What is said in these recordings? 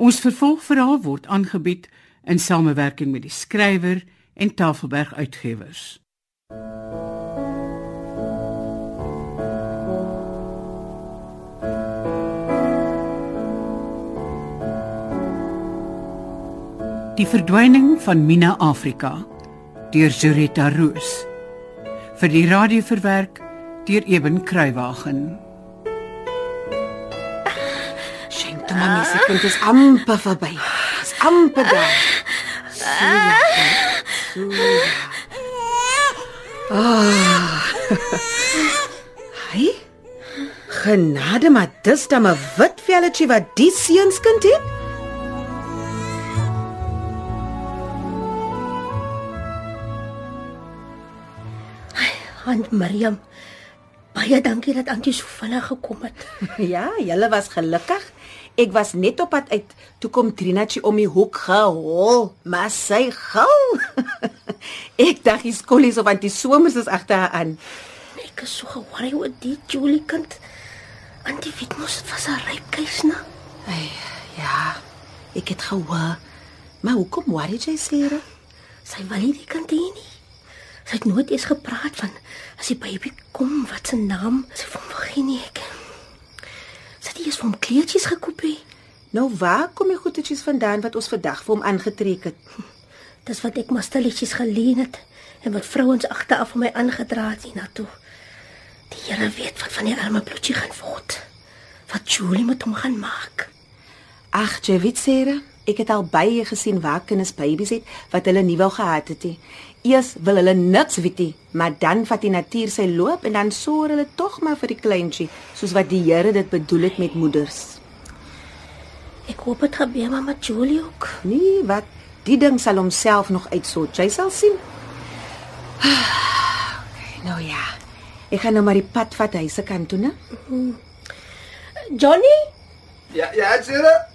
Ons vervolgverhaal word aangebied in samewerking met die skrywer en Tafelberg Uitgewers. Die verdwyning van Mina Afrika deur Zurita Roos vir die radio verwerk deur Eben Kruiwagen. Toe maar mens, dit is amper verby. Dis amper daar. Ah. Hy? Genade, maar dis dan 'n wit velletjie wat die seunskind het. Aunt Miriam. Baie dankie dat Antie so vinnig gekom het. Ja, julle was gelukkig. Ek was net op pad uit toe kom Trinatjie om die hoek gehol, maar sy gil. ek dink die skollies of Antie Somers is agter haar aan. Ek is so ge-worry oor die Julie kind. Antie weet mos dit was 'n rypkeis, né? Ai, ja. Ek het gehoor. Maar hoekom worry jy seere? Sy wil nie die kind hê nie. Sy het nooit eens gepraat van as die baby kom, wat se naam sy van begin nie ek. Sy het eers van kleertjies gekoop hê. Nou waar kom die goedetjies vandaan wat ons vandag vir hom aangetrek het? Dis wat ek maar stilletjies geleen het en wat vrouens agteraf vir my aangedra het hiernatoe. Die Here weet wat van die arme bloetjie gaan word. Wat Julie met hom gaan maak. Ag, jy weet seere, ek het al baie gesien waar kinders babies het wat hulle nie wou gehad het nie. Eers wil hulle niks weet nie, maar dan vat die natuur sy loop en dan sorg hulle tog maar vir die kleintjie, soos wat die Here dit bedoel het met moeders. Ek hoop dit gebeur maar met Julie ook. Nee, wat die ding sal homself nog uitsort. Jy sal sien. Okay, nou ja. Ek gaan nou maar die pad vat huis se kant toe, né? Johnny, Ja, ja, Sera.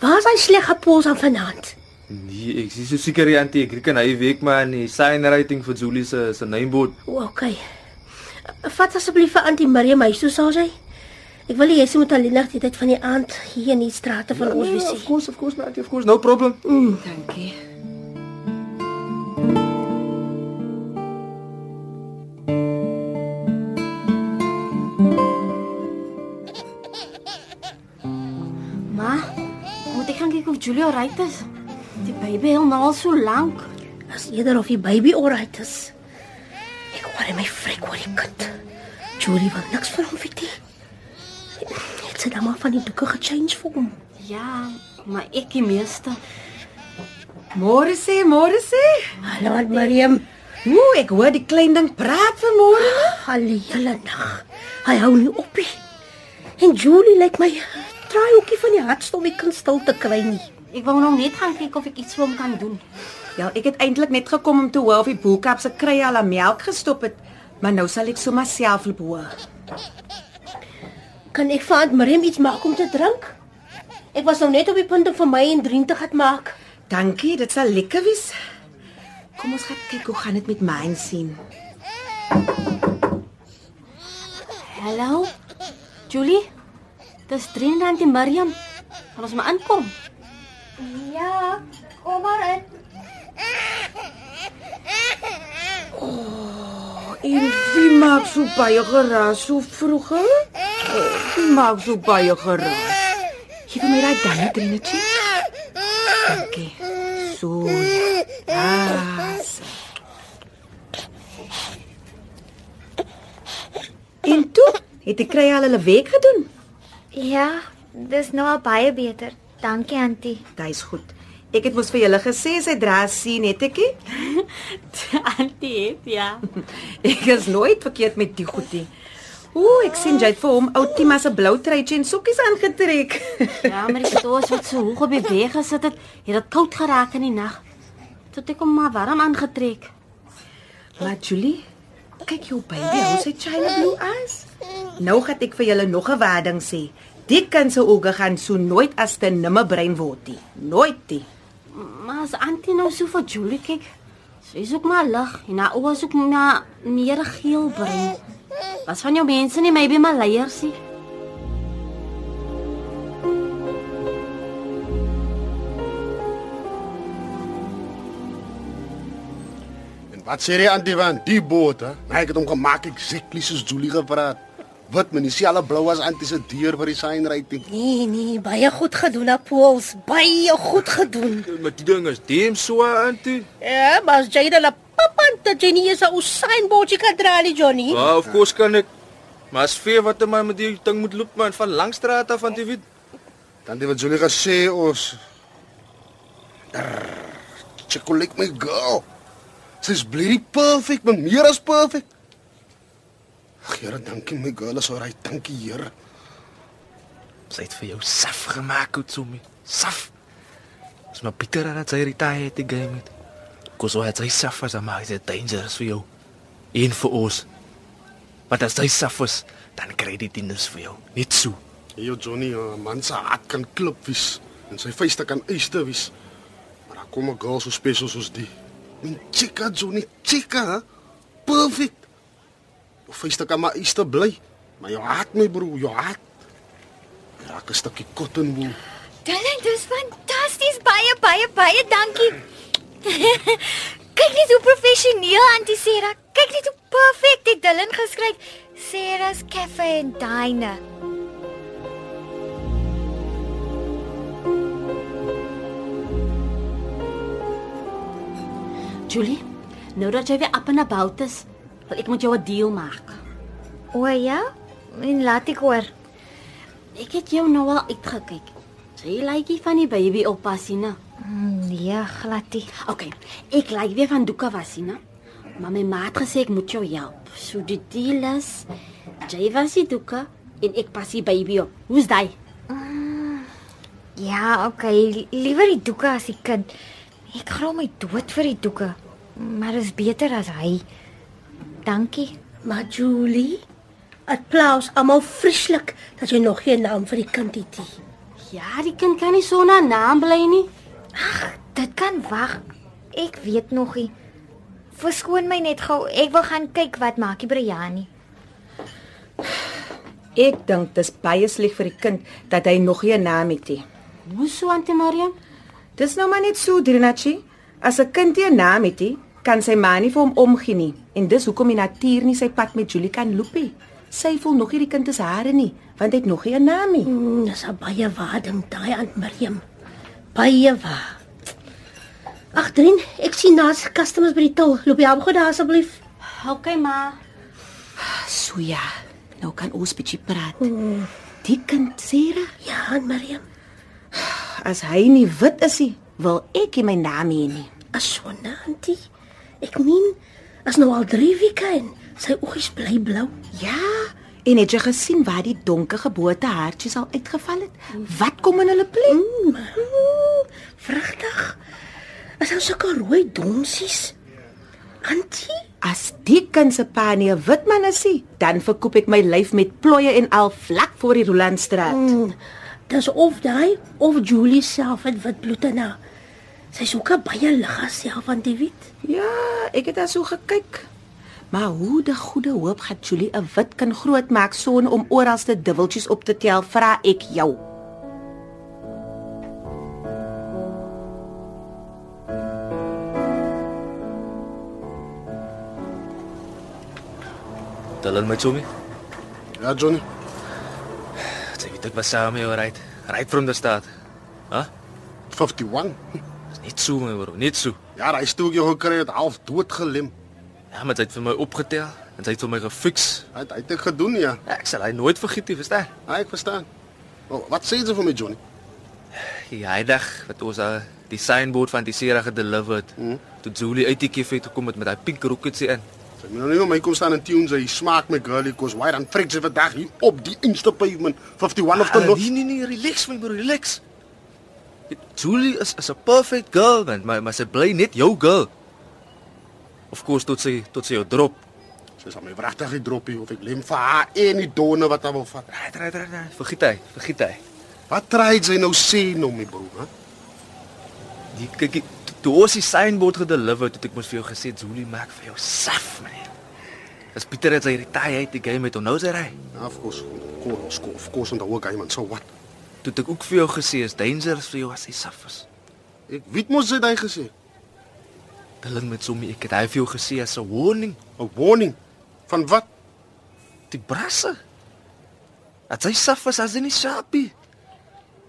waar is hy sleg gepols aan vanaand? Nee, ek is so seker die antie, ek kan hy week maar in die sign writing vir Julie se se naamboord. O, okay. Vat asseblief vir Antie Miriam huis toe sal sy. Ek wil hê sy moet alleen nag die tyd van die aand hier in die strate van ons wees of course, of course, my auntie, of course, no problem. Dankie. Ma, moet ek gaan kyk of Julia reg is? Die baby het nou al so lank. As eerder of die baby alright is. Ek hoor my frik oor die kind. Julie wil niks van hom weet nie. Het sy dan maar van die doeke gechange vir hom. Ja, maar ek die meeste. Môre sê, môre sê. Hallo Aunt Miriam. Ooh, ek hoor die klein ding praat vanmôre. Al die hele nag. Hy hou nie op nie. En Julie lyk my try ookie van die hartste om die kind stil te kry nie. Ek wou nou net gaan kyk of ek iets vir hom kan doen. Ja, ek het eintlik net gekom om te hoor of die boelkap se krye al aan melk gestop het, maar nou sal ek sommer self loop hoor. Kan ek vir Aunt Miriam iets maak om te drink? Ek was nou net op die punt om vir my en Drien te gaan maak. Dankie, dit sal lekker wees. Kom ons gaan kyk hoe gaan dit met my sien. Hallo? Julie? Dis Trinidad en Miriam. Kan ons maar inkom? Ja, kom maar in. En wie maak so baie geraas so vroeg? hè? Oh, Wie maak so baie geraas? Gee vir my daai dan drinetjie. Dankie. So. Ah. En toe het ek kry al hulle werk gedoen. Ja, dis nou al baie beter. Dankie, Antie. Dis goed. Ek het mos vir julle gesê sy dra sien nie. Antie het ja. Ek is nooit verkeerd met die goedie. Ooh, ek sien jy het vir hom ou Tima se blou truitjie en sokkies aangetrek. Ja, maar die stoos wat so hoog op die weg gesit het, het dit koud geraak in die nag. Toe het ek hom maar warm aangetrek. Maar Julie, kyk jou baby, hoe sy china blue eyes. Nou gaan ek vir julle nog 'n waarding sê. Die kind se oë gaan so nooit as te nimme brein word nie. Nooit nie. Maar as Antie nou so vir Julie kyk, sy is ook maar lig en haar oë is ook na meer geel brein. Wat van jou mense nie, maybe maar leiers nie. Wat sê jy aan die van die boot, hè? Nee, ek het hom gemaak exactly soos Julie gepraat. Wat men dieselfde blou as antie se deur vir die signwriting. Nee, nee, baie goed gedoen, Apools. Baie goed gedoen. Maar die ding is deem so antie. Ja, maar as jy dan 'n papanta Jenny is 'n signboardjie kan dra, nie, Johnny. Ja, of course kan ek. Maar as vee wat my met die ding moet loop man van Langstraat af aan die weet. Dan die wat Julie gesê ons Chocolate my girl. Sy's bloody perfect, maar meer as perfect. Ag, Here, dankie my girl, is alright. Dankie, Here. Sy het vir jou saf gemaak, Utsumi. Saf. Dis maar bitter dat sy retire het die game het. Kos hoe het sy saf as maar dit dangerous vir jou. En vir ons. Maar as hy saf is, dan kry jy dit nie vir jou. Net so. Hey, Johnny, 'n man se hart kan klip wees en sy vuiste kan yster wees. Maar dan kom 'n girl so spesiaal soos die. 'n Chica Johnny, chica. hè? Perfect. Jou vuiste kan maar yster bly, maar jou hart my broer, jou hart. Raak 'n stukkie cotton wool. Dylan, dis fantasties. Baie baie baie dankie. Kyk net hoe professioneel Auntie Sarah. Kyk net hoe perfek dit Dylan geskryf. Sarah's Cafe and Diner. Julie, nou dat jy weer op en about is, wil ek met jou 'n deal maak. O ja, en laat ek hoor. Ek het jou nou al uitgekyk. Jy lyk nie van die baby oppassie, né? Nee, gladie. OK, ek lyk weer van Duka Wassie, né? Maar my ma het gesê ek moet jou help. So die deal is jy was die Duka en ek pas die baby op. Hoe's daai? Ja, okay, liewer die doeke as die kind. Ek graal my dood vir die doeke. Maar dit is beter as hy. Dankie. Maar Julie, applaus almal vreeslik dat jy nog geen naam vir die kind het nie. Ja, die kind kan nie sonder 'n naam bly nie. Dit kan wag. Ek weet nog nie. Verskoon my net gou. Ek wil gaan kyk wat maak die Briani. Ek dink dis baie sleg vir die kind dat hy nog nie 'n naam het nie. Hoe so Auntie Mariam? Dis nou maar net so, Drinachi. As 'n kind nie 'n naam het nie, kan sy ma nie vir hom omgee nie. En dis hoekom die natuur nie sy pad met Julie kan loop nie. Sy voel nog nie die kind is hare nie, want hy het nog nie 'n naam nie. Mm, dis 'n baie waar ding daai aan Miriam. Baie waar. Ag, Drin, ek sien naas customers by die til. Loop jy op gou daar asseblief. OK, ma. So ja, nou kan ons bietjie praat. Die kind Sera, Ja, aan Miriam. as hy nie wit is nie, wil ek nie my naam hê nie. Asona, auntie. Ek meen, as nou al 3 weke en sy oogies bly blou. Ja, en het jy gesien waar die donker geboortehaartjies al uitgeval het? Wat kom in hulle plek? Mm, vragtig. As ons sulke rooi donsies. Auntie, As die kind se pa nie 'n wit man is nie, dan verkoop ek my lyf met plooie en al vlak voor die Rolandstraat. mm, dis of daai of Julie self het wit bloed in haar. Sy's ook baie lig self van die wit. Ja, ek het daar so gekyk. Maar hoe die goeie hoop gaan Julie 'n wit kind grootmaak sonder om oralste dubbeltjies op te tel, vra ek jou. Dylan my chomie. Ja, Johnny. Sy weet ek was saam met jou right. Right from the start. Hæ? 51. Net so my bro, net so. Ja, hy stoeltjie gekry het half dood gelem. Ja, maar sy het vir my opgetel en sy het vir my gefix. Hy het hy het dit gedoen ja. Ja, ek sal hy nooit vergeet nie, verstaan? Ja, ek verstaan. Oh, wat sê jy vir my Johnny? Ja, hy dag wat ons uh, die signboard van die Sera gedelivered. Mhm. Toe Julie uit die kef het gekom met met daai pink rocketsie in. Sy moet nou nie my kom staan en tunes hy smaak my girlie cause why dan freak sy vandag hier op die Insta pavement 51 of the Ah, north. Nee nee nee, relax my bro, relax. Julie is is 'n perfect girl man, maar maar sy bly net jou girl. Of course tot sy tot sy jou drop. Sy sal my wragtig die droppie of ek lem vir haar en die donne wat hy wil vat. Right, right, right, right. Vergiet hy, vergiet hy. Wat try jy nou sê nou my bro, hè? Die kyk toe ons die signboard gedeliver het, ek mos vir jou gesê Julie maak vir jou saf man. As Pieter het sy retire uit die game het, onthou sy ry. Ja, of course. Of course, of course, en dan ook hy man, so wat? Toe ek ook vir jou gesê is dangerous vir jou as hy saf is. Ek weet mos het hy gesê. Dylan met Sommie, ek het hy vir jou gesê as 'n warning. 'n Warning. Van wat? Die brasse. Dit sy saf as as in die sapie.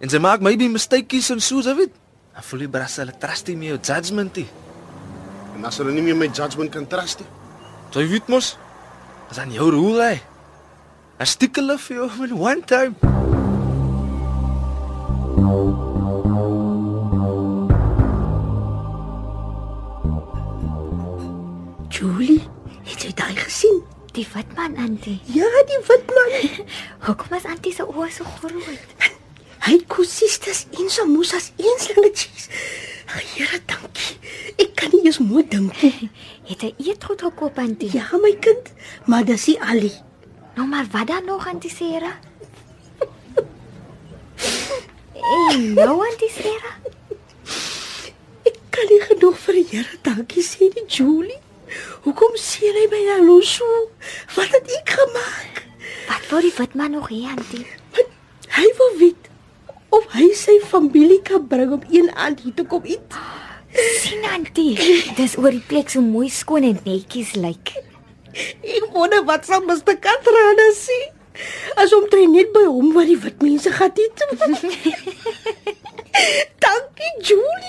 En sy maak maybe mistakes en soos of it. En voel die brasse hulle trust nie meer jou judgment nie. En as hulle nie meer my judgment kan trust nie. Jy weet mos. Dis aan jou rule hy. Stick a love for you in one time. Julie, het jy daai gesien? Die wit man, Antie. Ja, die wit man. Hoekom is Antie se oë so groot? Hy kusistes in so musas een slangetjies. Here, dankie. Ek kan nie eens mooi dink nie. Het hy eetgoed gekoop, Antie? Ja, my kind, maar dis nie Ali. Nou maar wat dan nog, Antie Sera? Hey, nou, Antie Sera. Ek kan nie genoeg vir die Here dankie sê nie, Julie. Hoekom sien hy my nou so? Wat het ek gemaak? Wat wou die wit man nog hê, Antie? Hy wil weet of hy sy familie kan bring om een aand hier te kom eet. sien, Antie. Dis oor die plek so mooi skoon en netjies lyk. Ek wonder wat sal Mr. Katrina sê. As hom tree net by hom waar die wit mense gaan eet. dankie Julie,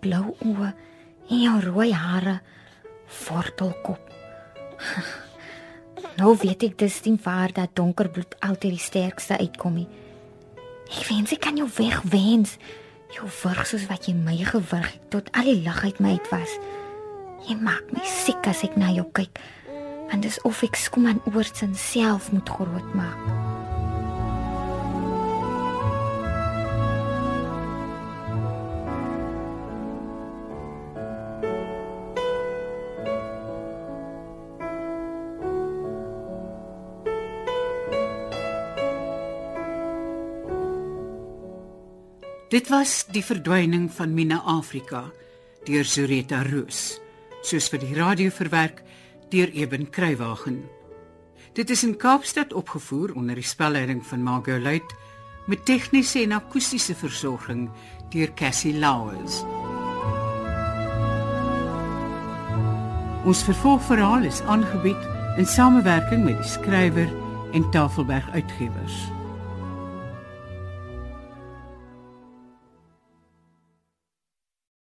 blou oë en jou rooi hare, wortelkop. Nou weet ek dis nie waar dat donker bloed altyd die sterkste uitkom nie. Ek wens ek kan jou wegwens. Jou wurg soos wat jy my gewurg het tot al die lig uit my uit was. Jy maak my siek as ek na jou kyk. Want dis of ek skom aan oorsin self moet groot maak. Dit was die verdwyning van Mina Afrika deur Zureta Roos, soos vir die radio verwerk deur Eben Kruiwagen. Dit is in Kaapstad opgevoer onder die spelleiding van Margot Luit met tegniese en akoestiese versorging deur Cassie Lauers. Ons vervolgverhaal is aangebied in samewerking met die skrywer en Tafelberg Uitgewers.